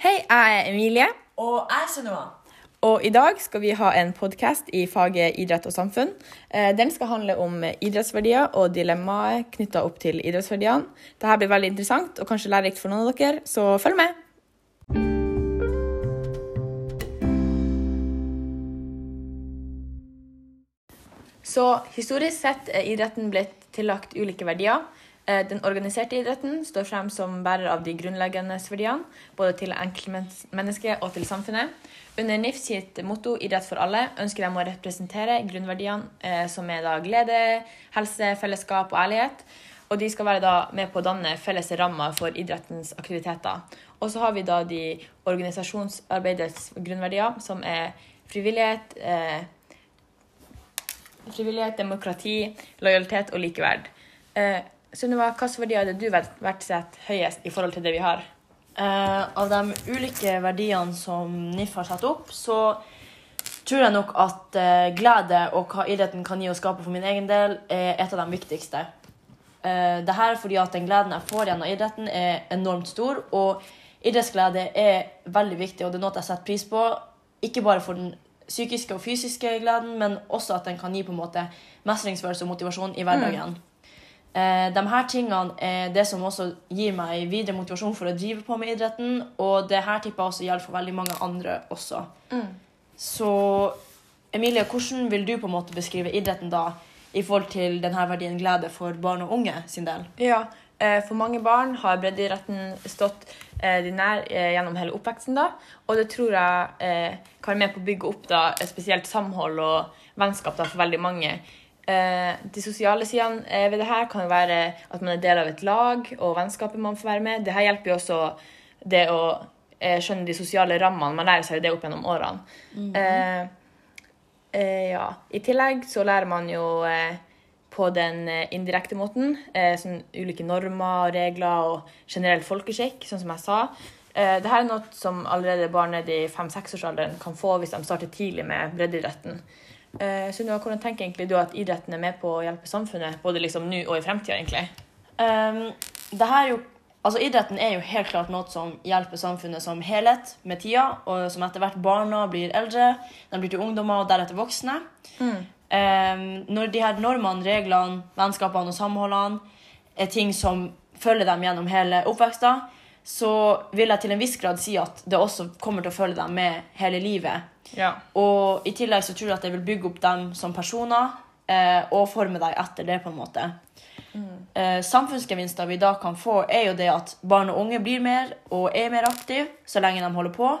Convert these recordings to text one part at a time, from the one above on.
Hei, jeg er Emilie, Og jeg er Sunniva. og i dag skal vi ha en podkast i faget idrett og samfunn. Eh, Den skal handle om idrettsverdier og dilemmaet knytta opp til idrettsverdiene. Dette blir veldig interessant og kanskje lærerikt for noen av dere, så følg med. Så historisk sett er idretten blitt tillagt ulike verdier. Eh, Den organiserte idretten står frem som bærer av de grunnleggende verdiene, både til enkeltmennesket og til samfunnet. Under NIF sitt motto 'Idrett for alle' ønsker de å representere grunnverdiene eh, som er da glede, helse, fellesskap og ærlighet. Og de skal være da med på å danne felles rammer for idrettens aktiviteter. Og så har vi da de organisasjonsarbeidets grunnverdier, som er frivillighet, eh, frivillighet, demokrati, lojalitet og likeverd. Eh, Sunniva, hvilke verdier hadde du vært sett høyest i forhold til det vi har? Uh, av de ulike verdiene som NIF har satt opp, så tror jeg nok at uh, glede og hva idretten kan gi og skape for min egen del, er et av de viktigste. Uh, det her er fordi at den gleden jeg får gjennom idretten, er enormt stor. Og idrettsglede er veldig viktig, og det er noe jeg setter pris på. Ikke bare for den psykiske og fysiske gleden, men også at den kan gi på en måte mestringsfølelse og motivasjon i hverdagen. Eh, de her tingene er det som også gir meg videre motivasjon for å drive på med idretten, og det her tipper jeg også gjelder for veldig mange andre også. Så Emilie, hvordan vil du på en måte beskrive idretten da i forhold til denne verdien glede for barn og unge sin del? Ja, eh, For mange barn har breddeidretten stått eh, de nær eh, gjennom hele oppveksten. da, Og det tror jeg eh, kan være med på å bygge opp da, spesielt samhold og vennskap da, for veldig mange. Eh, de sosiale sidene eh, ved det her kan jo være at man er del av et lag, og vennskapet man får være med. Det her hjelper jo også det å eh, skjønne de sosiale rammene. Man lærer seg jo det opp gjennom årene. Eh, Eh, ja. I tillegg så lærer man jo eh, på den indirekte måten eh, sånn ulike normer og regler og generell folkeskikk, sånn som jeg sa. Eh, Dette er noe som allerede barn ned i 5-6-årsalderen kan få hvis de starter tidlig med breddeidretten. Eh, Sunniva, hvordan tenker egentlig du at idretten er med på å hjelpe samfunnet, både liksom nå og i fremtida, egentlig? Um, jo, altså idretten er jo helt klart noe som hjelper samfunnet som helhet med tida, og som etter hvert barna blir eldre, de blir til ungdommer og deretter voksne. Um, når de her normene, reglene, vennskapene og samholdene er ting som følger dem gjennom hele oppveksten, så vil jeg til en viss grad si at det også kommer til å følge dem med hele livet. Ja. Og i tillegg så tror jeg at det vil bygge opp dem som personer eh, og forme deg etter det, på en måte. Eh, samfunnsgevinster vi da kan få, er jo det at barn og unge blir mer og er mer aktive så lenge de holder på.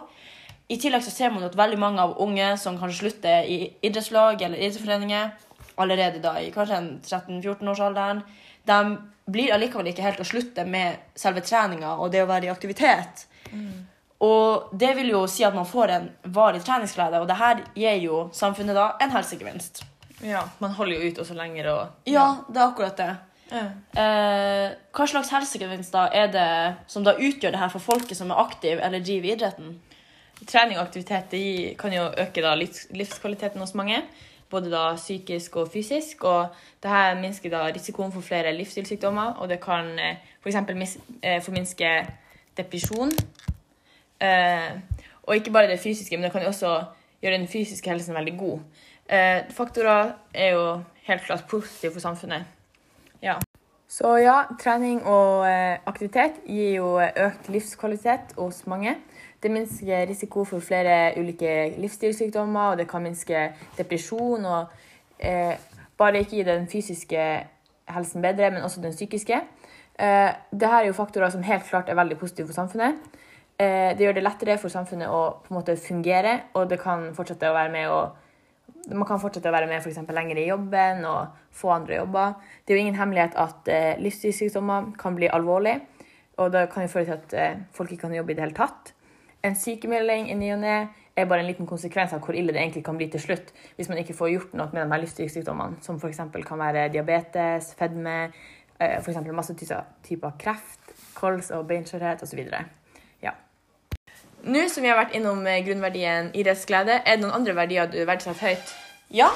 I tillegg så ser man at veldig mange av unge som kanskje slutter i idrettslag eller idrettsforeninger allerede da i kanskje en 13-14-årsalderen, de blir allikevel ikke helt å slutte med selve treninga og det å være i aktivitet. Og det vil jo si at man får en varig treningsglede, og det her gir jo samfunnet da en helsegevinst. ja. Man holder jo ut også lenger og Ja, det er akkurat det. Ja. Eh, hva slags helsegevinster er det som da utgjør det her for folket som er aktiv eller driver idretten? Trening og aktivitet det kan jo øke da livskvaliteten hos mange. Både da psykisk og fysisk. Og det her minsker da risikoen for flere livsstilssykdommer. Og det kan eh, f.eks. Mis, eh, forminske depresjon. Eh, og ikke bare det fysiske, men det kan også gjøre den fysiske helsen veldig god. Eh, faktorer er jo helt klart positive for samfunnet. Ja. Så ja, trening og eh, aktivitet gir jo eh, økt livskvalitet hos mange. Det minsker risiko for flere ulike livsstilssykdommer, og det kan minske depresjon. og eh, Bare ikke gi den fysiske helsen bedre, men også den psykiske. Eh, Dette er jo faktorer som helt klart er veldig positive for samfunnet. Eh, det gjør det lettere for samfunnet å på en måte fungere, og det kan fortsette å være med å man kan fortsette å være med for eksempel lenger i jobben og få andre jobber. Det er jo ingen hemmelighet at eh, livsstilssykdommer kan bli alvorlig, og det kan jo føre til at eh, folk ikke kan jobbe i det hele tatt. En sykemelding i ny og ne er bare en liten konsekvens av hvor ille det egentlig kan bli til slutt hvis man ikke får gjort noe med de her livsstilssykdommene, som f.eks. kan være diabetes, fedme, f.eks. for eksempel masse typer kreft, kols og beinskjørhet osv. Ja. Nå som vi har vært innom eh, grunnverdien idrettsglede, er det noen andre verdier du verdsetter høyt? Ja.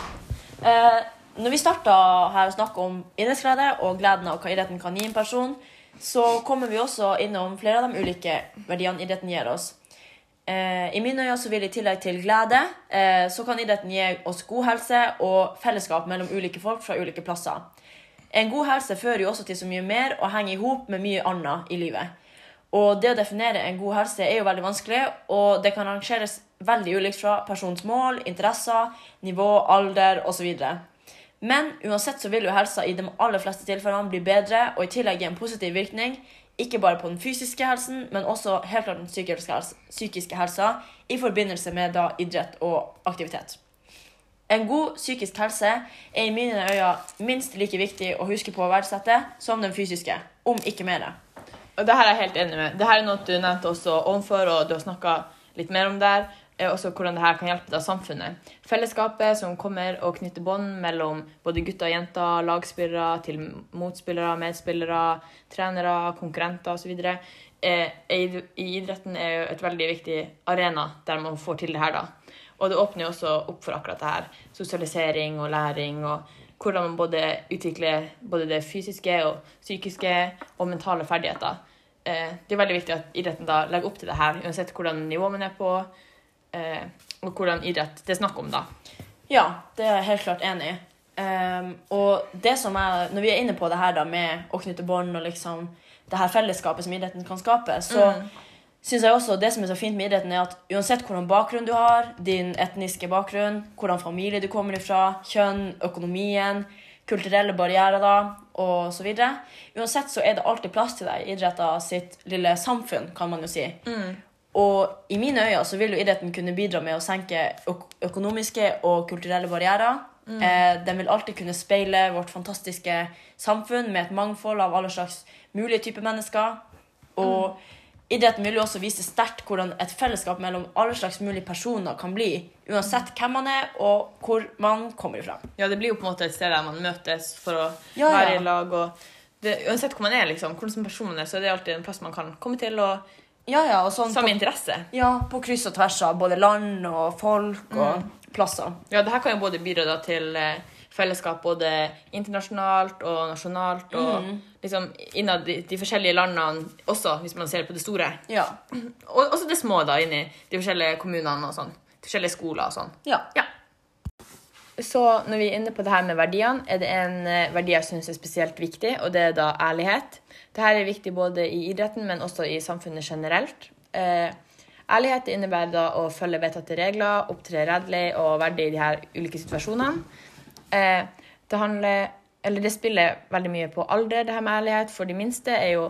Eh, når vi starta her å snakke om idrettsglede og gleden av hva idretten kan gi en person, så kommer vi også innom flere av de ulike verdiene idretten gir oss. Eh, I mine øyne så vil i tillegg til glede, eh, så kan idretten gi oss god helse og fellesskap mellom ulike folk fra ulike plasser. En god helse fører jo også til så mye mer og henger i hop med mye annet i livet. Og det å definere en god helse er jo veldig vanskelig, og det kan rangeres veldig ulikt fra persons mål, interesser, nivå, alder osv. Men uansett så vil jo helsa i de aller fleste tilfellene bli bedre og i tillegg gi en positiv virkning ikke bare på den fysiske helsen, men også helt klart den psykiske, helse, psykiske helsa i forbindelse med da idrett og aktivitet. En god psykisk helse er i mine øyne minst like viktig å huske på å verdsette som den fysiske, om ikke mer. Og det her er jeg helt enig med. Det her er noe du nevnte også ovenfor, og du har snakka litt mer om der er også hvordan dette kan hjelpe da samfunnet. Fellesskapet som kommer og knytter bånd mellom både gutter og jenter, lagspillere til motspillere, medspillere, trenere, konkurrenter osv. Eh, I idretten er jo et veldig viktig arena der man får til det her. Og det åpner jo også opp for akkurat det her. Sosialisering og læring. og hvordan man både utvikler både det fysiske og psykiske og mentale ferdigheter. Eh, det er veldig viktig at idretten da legger opp til det her, uansett hvordan nivå man er på, eh, og hvordan idrett det er snakk om, da. Ja, det er jeg helt klart enig i. Um, og det som er, når vi er inne på det her da med å knytte bånd og liksom det her fellesskapet som idretten kan skape, så mm. syns jeg også det som er så fint med idretten, er at uansett hvordan bakgrunn du har, din etniske bakgrunn, hvordan familie du kommer ifra, kjønn, økonomien, kulturelle barrierer da, og så videre, uansett så er det alltid plass til deg i idretten sitt lille samfunn, kan man jo si. Mm. Og i mine øyne så vil jo idretten kunne bidra med å senke økonomiske og kulturelle barrierer. Mm. Eh, den vil alltid kunne speile vårt fantastiske samfunn med et mangfold av alle slags mulige typer mennesker. Og mm. idretten vil jo også vise sterkt hvordan et fellesskap mellom alle slags mulige personer kan bli. Uansett hvem man er, og hvor man kommer ifra. Ja, det blir jo på en måte et sted der man møtes for å ja, være ja. i lag. og det, Uansett hvor man er, liksom, hvordan person man er, så er det alltid en plass man kan komme til. og ja, ja, og sånn på, interesse. Ja, på kryss og tvers av både land og folk og mm. plasser. Ja, det her kan jo både bidra til eh, fellesskap både internasjonalt og nasjonalt, og mm. liksom innad de, de, forskjellige landene også, hvis man ser på det store. Ja. Og også det små, da, inni de forskjellige kommunene og sånn. De forskjellige skoler og sånn. Ja. ja. Så når vi er inne på det her med verdiene, er det en eh, verdi jeg syns er spesielt viktig, og det er da ærlighet. Dette er viktig både i idretten, men også i samfunnet generelt. Eh, ærlighet innebærer da å følge vedtatte regler, opptre redelig og verdig i de her ulike situasjonene. Eh, det handler eller det spiller veldig mye på alder, det her med ærlighet. For de minste er jo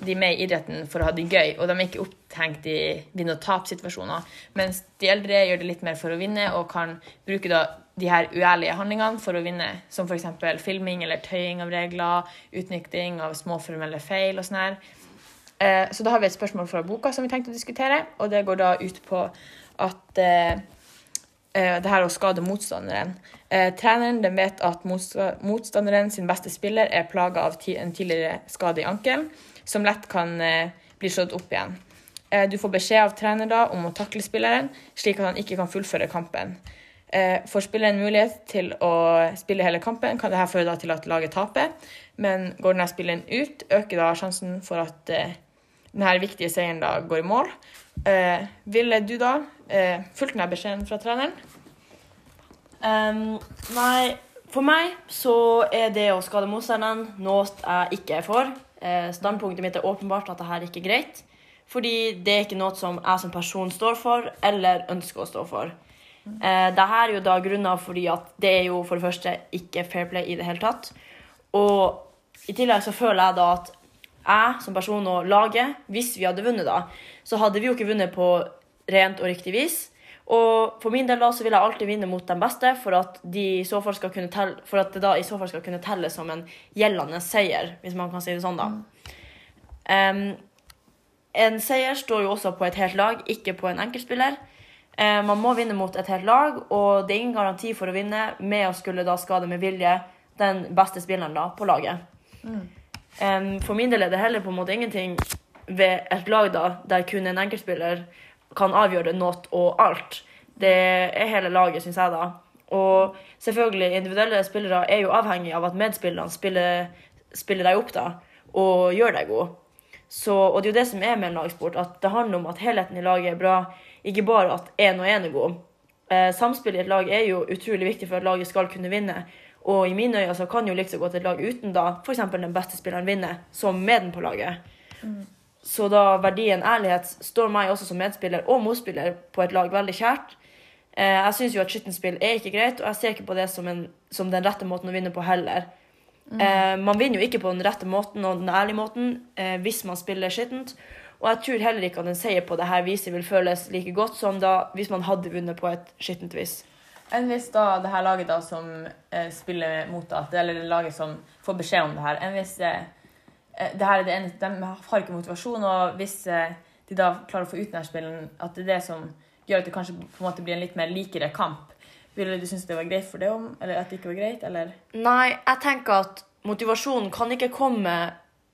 de med i idretten for å ha det gøy, og de er ikke opptenkt i vinn-og-tap-situasjoner, Mens de eldre gjør det litt mer for å vinne, og kan bruke da de her uærlige handlingene for å vinne, som f.eks. filming eller tøying av regler, utnytting av småformelle feil og sånn her. Eh, så da har vi et spørsmål fra boka som vi tenkte å diskutere, og det går da ut på at eh, eh det her å skade motstanderen. Eh, treneren den vet at motstanderen sin beste spiller er plaga av en tidligere skade i ankelen, som lett kan eh, bli slått opp igjen. Eh, du får beskjed av trener da om å takle spilleren, slik at han ikke kan fullføre kampen. Eh, får spilleren mulighet til å spille hele kampen, kan dette føre til at laget taper. Men går denne spilleren ut, øker da sjansen for at eh, denne viktige seieren da går i mål. Eh, ville du da eh, fulgt denne beskjeden fra treneren? Um, nei, for meg så er det å skade motstanderen noe jeg ikke er for. Eh, standpunktet mitt er åpenbart at dette ikke er greit. Fordi det er ikke noe som jeg som person står for, eller ønsker å stå for. Eh, Dette er jo da grunner fordi at det er jo for det første ikke fair play i det hele tatt. Og i tillegg så føler jeg da at jeg som person og laget, hvis vi hadde vunnet da, så hadde vi jo ikke vunnet på rent og riktig vis. Og for min del da så vil jeg alltid vinne mot den beste, for at, de i så fall skal kunne telle, for at det da i så fall skal kunne telle som en gjeldende seier, hvis man kan si det sånn, da. Um, en seier står jo også på et helt lag, ikke på en enkeltspiller. Eh, man må vinne mot et helt lag, og det er ingen garanti for å vinne med å skulle da skade med vilje den beste spilleren da på laget. Mm. For min del er det heller på en måte ingenting ved et lag da, der kun en enkeltspiller kan avgjøre noe og alt. Det er hele laget, syns jeg, da. Og selvfølgelig, individuelle spillere er jo avhengig av at medspillerne spiller, spiller deg opp da, og gjør deg god. Så, og det er jo det som er med en lagsport, at det handler om at helheten i laget er bra, ikke bare at én og én er god. Eh, samspill i et lag er jo utrolig viktig for at laget skal kunne vinne. Og i mine øyne så kan jo like så godt et lag uten da f.eks. den beste spilleren vinne, som med den på laget. Så da verdien ærlighet står meg også som medspiller og motspiller på et lag veldig kjært. Eh, jeg syns jo at skittenspill er ikke greit, og jeg ser ikke på det som, en, som den rette måten å vinne på heller. Eh, man vinner jo ikke på den rette måten og den ærlige måten eh, hvis man spiller skittent. Og jeg tror heller ikke at en seier på det her viset vil føles like godt som da hvis man hadde vunnet på et skittent vis. Enn hvis da det her laget da som eh, spiller mot at, eller det laget som får beskjed om det her, enn hvis eh, eh, det her er det eneste, de har ikke motivasjon, og hvis eh, de da klarer å få ut denne spillen, at det er det som gjør at det kanskje på en måte blir en litt mer likere kamp, ville du synes det var greit for det om, eller at det ikke var greit, eller? Nei, jeg tenker at motivasjonen kan ikke komme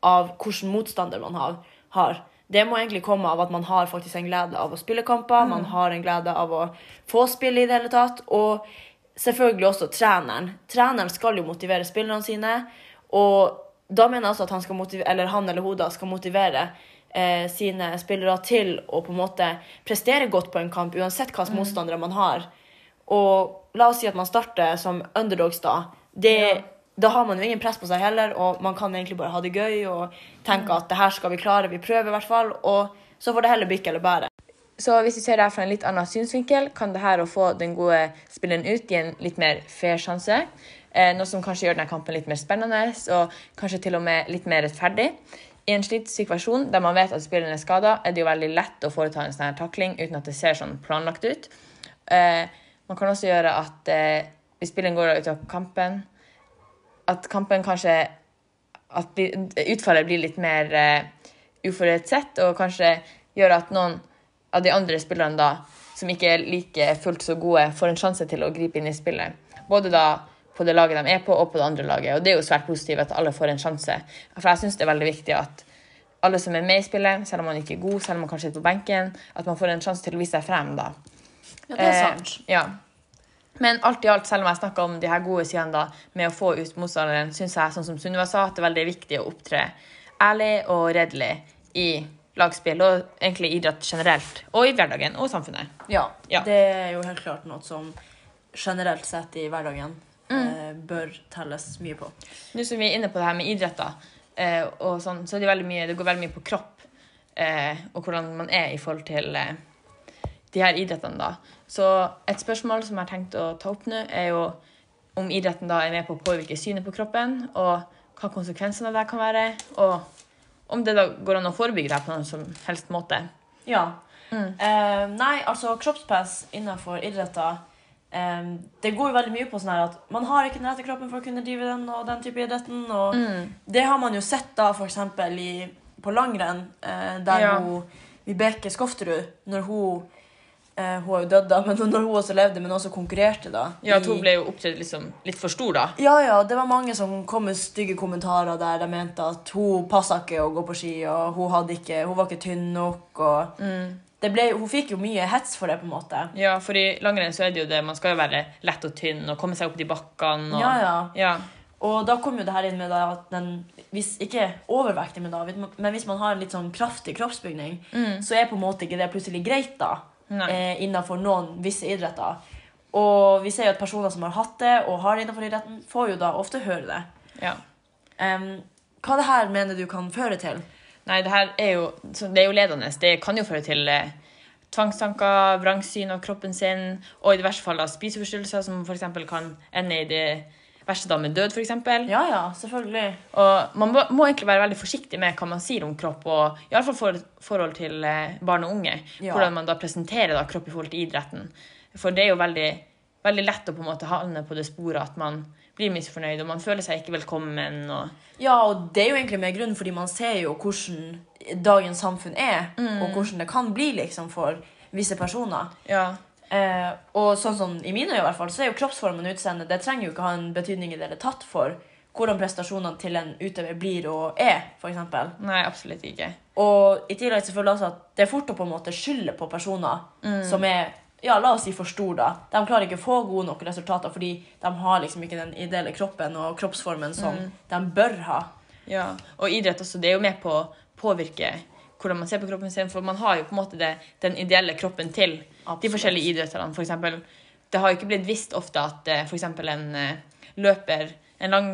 av hvilken motstander man har. har. Det må egentlig komme av at man har faktisk en glede av å spille kamper, man har en glede av å få spille i det hele tatt, og selvfølgelig også treneren. Treneren skal jo motivere spillerne sine, og da mener jeg også at han, skal motivere, eller, han eller hun skal motivere eh, sine spillere til å på en måte prestere godt på en kamp, uansett hvilke motstandere man har. Og la oss si at man starter som underdogs da. Det, Ja. Da har man jo ingen press på seg heller, og man kan egentlig bare ha det gøy og tenke at det her skal vi klare, vi prøver i hvert fall, og så får det heller bikke eller bære. Så hvis vi ser det her fra en litt annen synsvinkel, kan det her å få den gode spilleren ut gi en litt mer fair sjanse. Eh, noe som kanskje gjør denne kampen litt mer spennende, og kanskje til og med litt mer rettferdig. I en slik situasjon der man vet at spilleren er skada, er det jo veldig lett å foreta en sånn her takling uten at det ser sånn planlagt ut. Eh, man kan også gjøre at eh, hvis spilleren går ut av kampen, at kampen kanskje at utfallet blir litt mer eh, uforutsett, og kanskje gjør at noen av de andre spillerne da, som ikke er like fullt så gode, får en sjanse til å gripe inn i spillet. Både da på det laget de er på, og på det andre laget. Og det er jo svært positivt at alle får en sjanse. For jeg syns det er veldig viktig at alle som er med i spillet, selv om man ikke er god, selv om man kanskje er på benken, at man får en sjanse til å vise seg frem, da. Ja, det er sant. Eh, ja. Men alt i alt, selv om jeg snakka om de her gode sidene da, med å få ut motstanderen, syns jeg, sånn som Sunniva sa, at det er veldig viktig å opptre ærlig og redelig i lagspill, og egentlig idrett generelt, og i hverdagen og samfunnet. Ja, Ja. det er jo helt klart noe som generelt sett i hverdagen eh, bør telles mye på. Nå som vi er inne på det her med idrett, da, eh, og sånn, så det, mye, det går veldig mye på kropp eh, og hvordan man er i forhold til eh, de her idrettene. da. Så et spørsmål som jeg har tenkt å ta opp nå, er jo om idretten da er med på å påvirke synet på kroppen, og hva konsekvensene av det kan være, og om det da går an å forebygge det på noen som helst måte. Ja. Eh, nei, altså kroppspress innenfor idretter um, Det går jo veldig mye på sånn her at man har ikke den rette kroppen for å kunne drive den og den type idretten. Og det har man jo sett da eksempel på langrenn, uh, der Ja. hun Vibeke Skofterud, når hun eh, Hun har jo dødd, da, men når hun også levde, men også konkurrerte, da. Ja, at hun ble jo opptredd liksom litt for stor, da. Ja, ja, det var mange som kom med stygge kommentarer der de mente at hun passa ikke å gå på ski, og hun, hadde ikke, hun var ikke tynn nok. Og det ble, hun fikk jo mye hets for det, på en måte. Ja, for i langrenn så er det jo det, man skal jo være lett og tynn og komme seg opp de bakkene. Og, Ja, ja. ja. Og da kom jo det her inn med at den hvis, Ikke overvektig, men, da, men hvis man har en litt sånn kraftig kroppsbygning, så er på en måte ikke det plutselig greit da. Eh, innenfor noen visse idretter. Og vi ser jo at personer som har hatt det, og har det innenfor idretten, får jo da ofte høre det. ja. Um, hva det her mener du kan føre til? Nei, det her er jo, det er jo ledende. Det kan jo føre til eh, tvangstanker, vrangsyn av kroppen sin, og i det verste fall da spiseforstyrrelser, som f.eks. kan ende i det verste da med død, f.eks. Ja, ja, selvfølgelig. Og man må, må egentlig være veldig forsiktig med hva man sier om kropp, og iallfall for forhold til eh, barn og unge. Ja. Hvordan man da presenterer da kropp i forhold til idretten. For det er jo veldig, veldig lett å på en måte havne på det sporet at man blir misfornøyd, og man føler seg ikke velkommen. og Ja, og det er jo egentlig med grunn, fordi man ser jo hvordan dagens samfunn er, og hvordan det kan bli liksom for visse personer. ja, Eh, og sånn som i mine øyne i hvert fall, så er jo kroppsformen og utseendet det trenger jo ikke ha en betydning i det hele tatt for hvordan prestasjonene til en utøver blir og er, eksempel. Nei, absolutt ikke. Og i tillegg selvfølgelig også at det er fort å på en måte skylde på personer som er ja, la oss si for stor da. De klarer ikke å få gode nok resultater fordi de har liksom ikke den ideelle kroppen og kroppsformen som de bør ha. Ja, og idrett også, det er jo med på å påvirke hvordan man ser på kroppen sin. For man har jo på en måte det, den ideelle kroppen til de forskjellige idretterne. For eksempel, det har ikke blitt visst ofte at f.eks. for eksempel en eh, løper, en lang,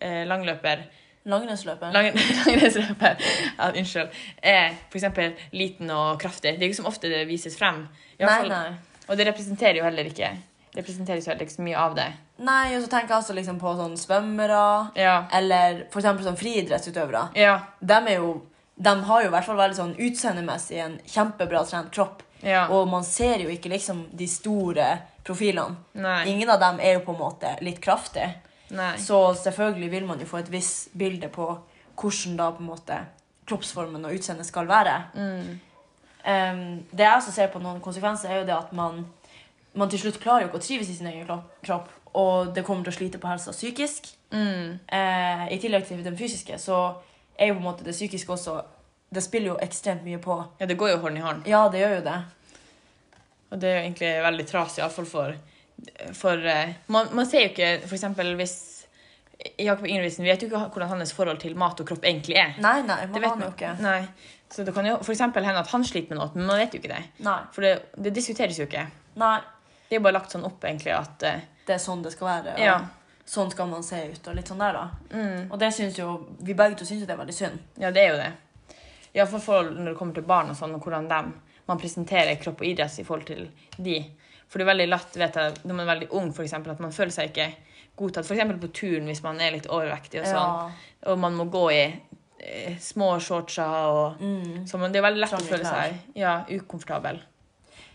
eh, langløper Langrennsløpet. lang, langrennsløper ja, unnskyld, er eksempel liten og kraftig. Det er ikke som ofte det vises frem. Nei, fall- nei. Og det representerer jo heller ikke representeres jo ikke så mye av det. Nei, og så tenker jeg også liksom på sånn svømmere, Ja. eller for eksempel sånn friidrettsutøvere. Ja. De, jo, de har jo i hvert fall veldig sånn utseendemessig en kjempebra trent kropp. Ja. Og man ser jo ikke liksom de store profilene. Nei. Ingen av dem er jo på en måte litt kraftig. Nei. Så selvfølgelig vil man jo få et visst bilde på hvordan da på en måte kroppsformen og utseendet skal være. Em, det jeg også ser på noen konsekvenser, er jo det at man, man til slutt klarer jo ikke å trives i sin egen kropp, og det kommer til å slite på helsa psykisk. Eh, I tillegg til den fysiske, så er jo på en måte det psykiske også Det spiller jo ekstremt mye på. Ja, det går jo hånd i hånd. Ja, det gjør jo det. Og det er jo egentlig veldig trasig, iallfall for, for eh, man, man ser jo ikke eksempel hvis Jakob Ingebrigtsen vet jo ikke hvordan hans forhold til mat og kropp egentlig er. Nei, nei, Det man vet aner jo ikke. Nei. Så det kan jo eksempel hende at han sliter med noe, men man vet jo ikke det. Nei. For det, det diskuteres jo ikke. nei. Det er bare lagt sånn opp egentlig at uh, Det er sånn det skal være. Og Ja. Sånn skal man se ut, og litt sånn der, da. Og det syns jo Vi begge to syns jo det er veldig synd. Ja, det er jo det. Iallfall når det kommer til barn og sånn, og hvordan de, man presenterer kropp og idrett i forhold til de. For det er veldig lett vet jeg, når man er veldig ung, for eksempel, at man føler seg ikke godtatt. F.eks. på turen hvis man er litt overvektig og sånn. Og man må gå i eh, små shortser og så man, Det er veldig lett å føle klær. seg ja, ukomfortabel.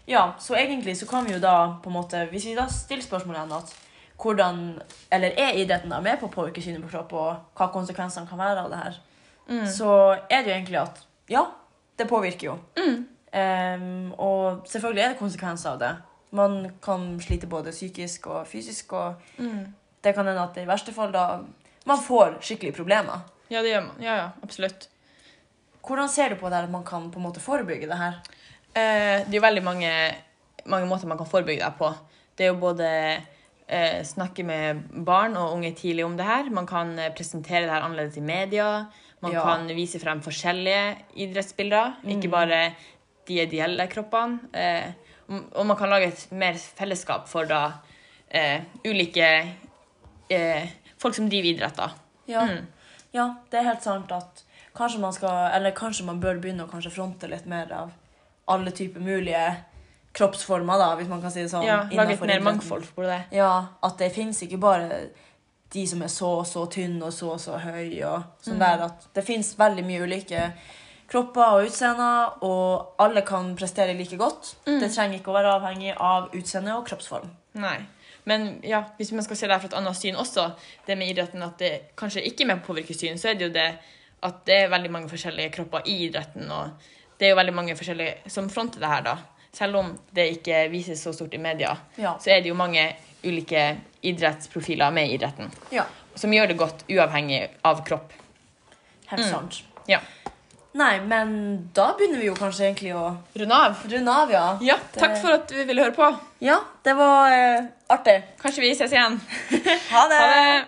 Ja, så egentlig så kan vi jo da på en måte Hvis vi da stiller spørsmålet igjen at hvordan Eller er idretten da med på å påvirke synet på kropp, og hva konsekvensene kan være av det her, så er det jo egentlig at ja, det påvirker jo. Em, og selvfølgelig er det konsekvenser av det. Man kan slite både psykisk og fysisk, og det kan hende at i verste fall da man får skikkelige problemer. Ja, det gjør man. Ja, ja, absolutt. Hvordan ser du på det at man kan på en måte forebygge det her? Eh, det er jo veldig mange, mange måter man kan forebygge det på. Det er jo både eh, snakke med barn og unge tidlig om det her. Man kan eh, presentere det her annerledes i media. Man Ja. kan vise frem forskjellige idrettsbilder, ikke bare de ideelle kroppene. Eh, og man kan lage et mer fellesskap for da eh, ulike eh, folk som driver idrett. da. Ja. Mm. ja, det er helt sant at kanskje man skal, eller kanskje man bør begynne å fronte litt mer av alle typer mulige kroppsformer, da, hvis man kan si det sånn. Ja, Lage et mer mangfold på det. Ja, at det finnes ikke bare de som er så og så tynne og så og så høye og sånn Mm. der, at det finnes veldig mye ulike kropper og utseender, og alle kan prestere like godt. Mm. Det trenger ikke å være avhengig av utseende og kroppsform. Nei. Men ja, hvis man skal se det fra et annet syn også, det med idretten at det kanskje ikke er med på å påvirke syn, så er det jo det at det er veldig mange forskjellige kropper i idretten, og det er jo veldig mange forskjellige som fronter det her, da. Selv om det ikke vises så stort i media, Ja. så er det jo mange ulike idrettsprofiler med idretten, Ja, som gjør det godt uavhengig av kropp. helt sant. Ja. Nei, men da begynner vi jo kanskje egentlig å Runde av. runde av, ja. Ja, takk for at du ville høre på. Ja, det var uh, artig. Kanskje vi ses igjen. Ha det! Ha det!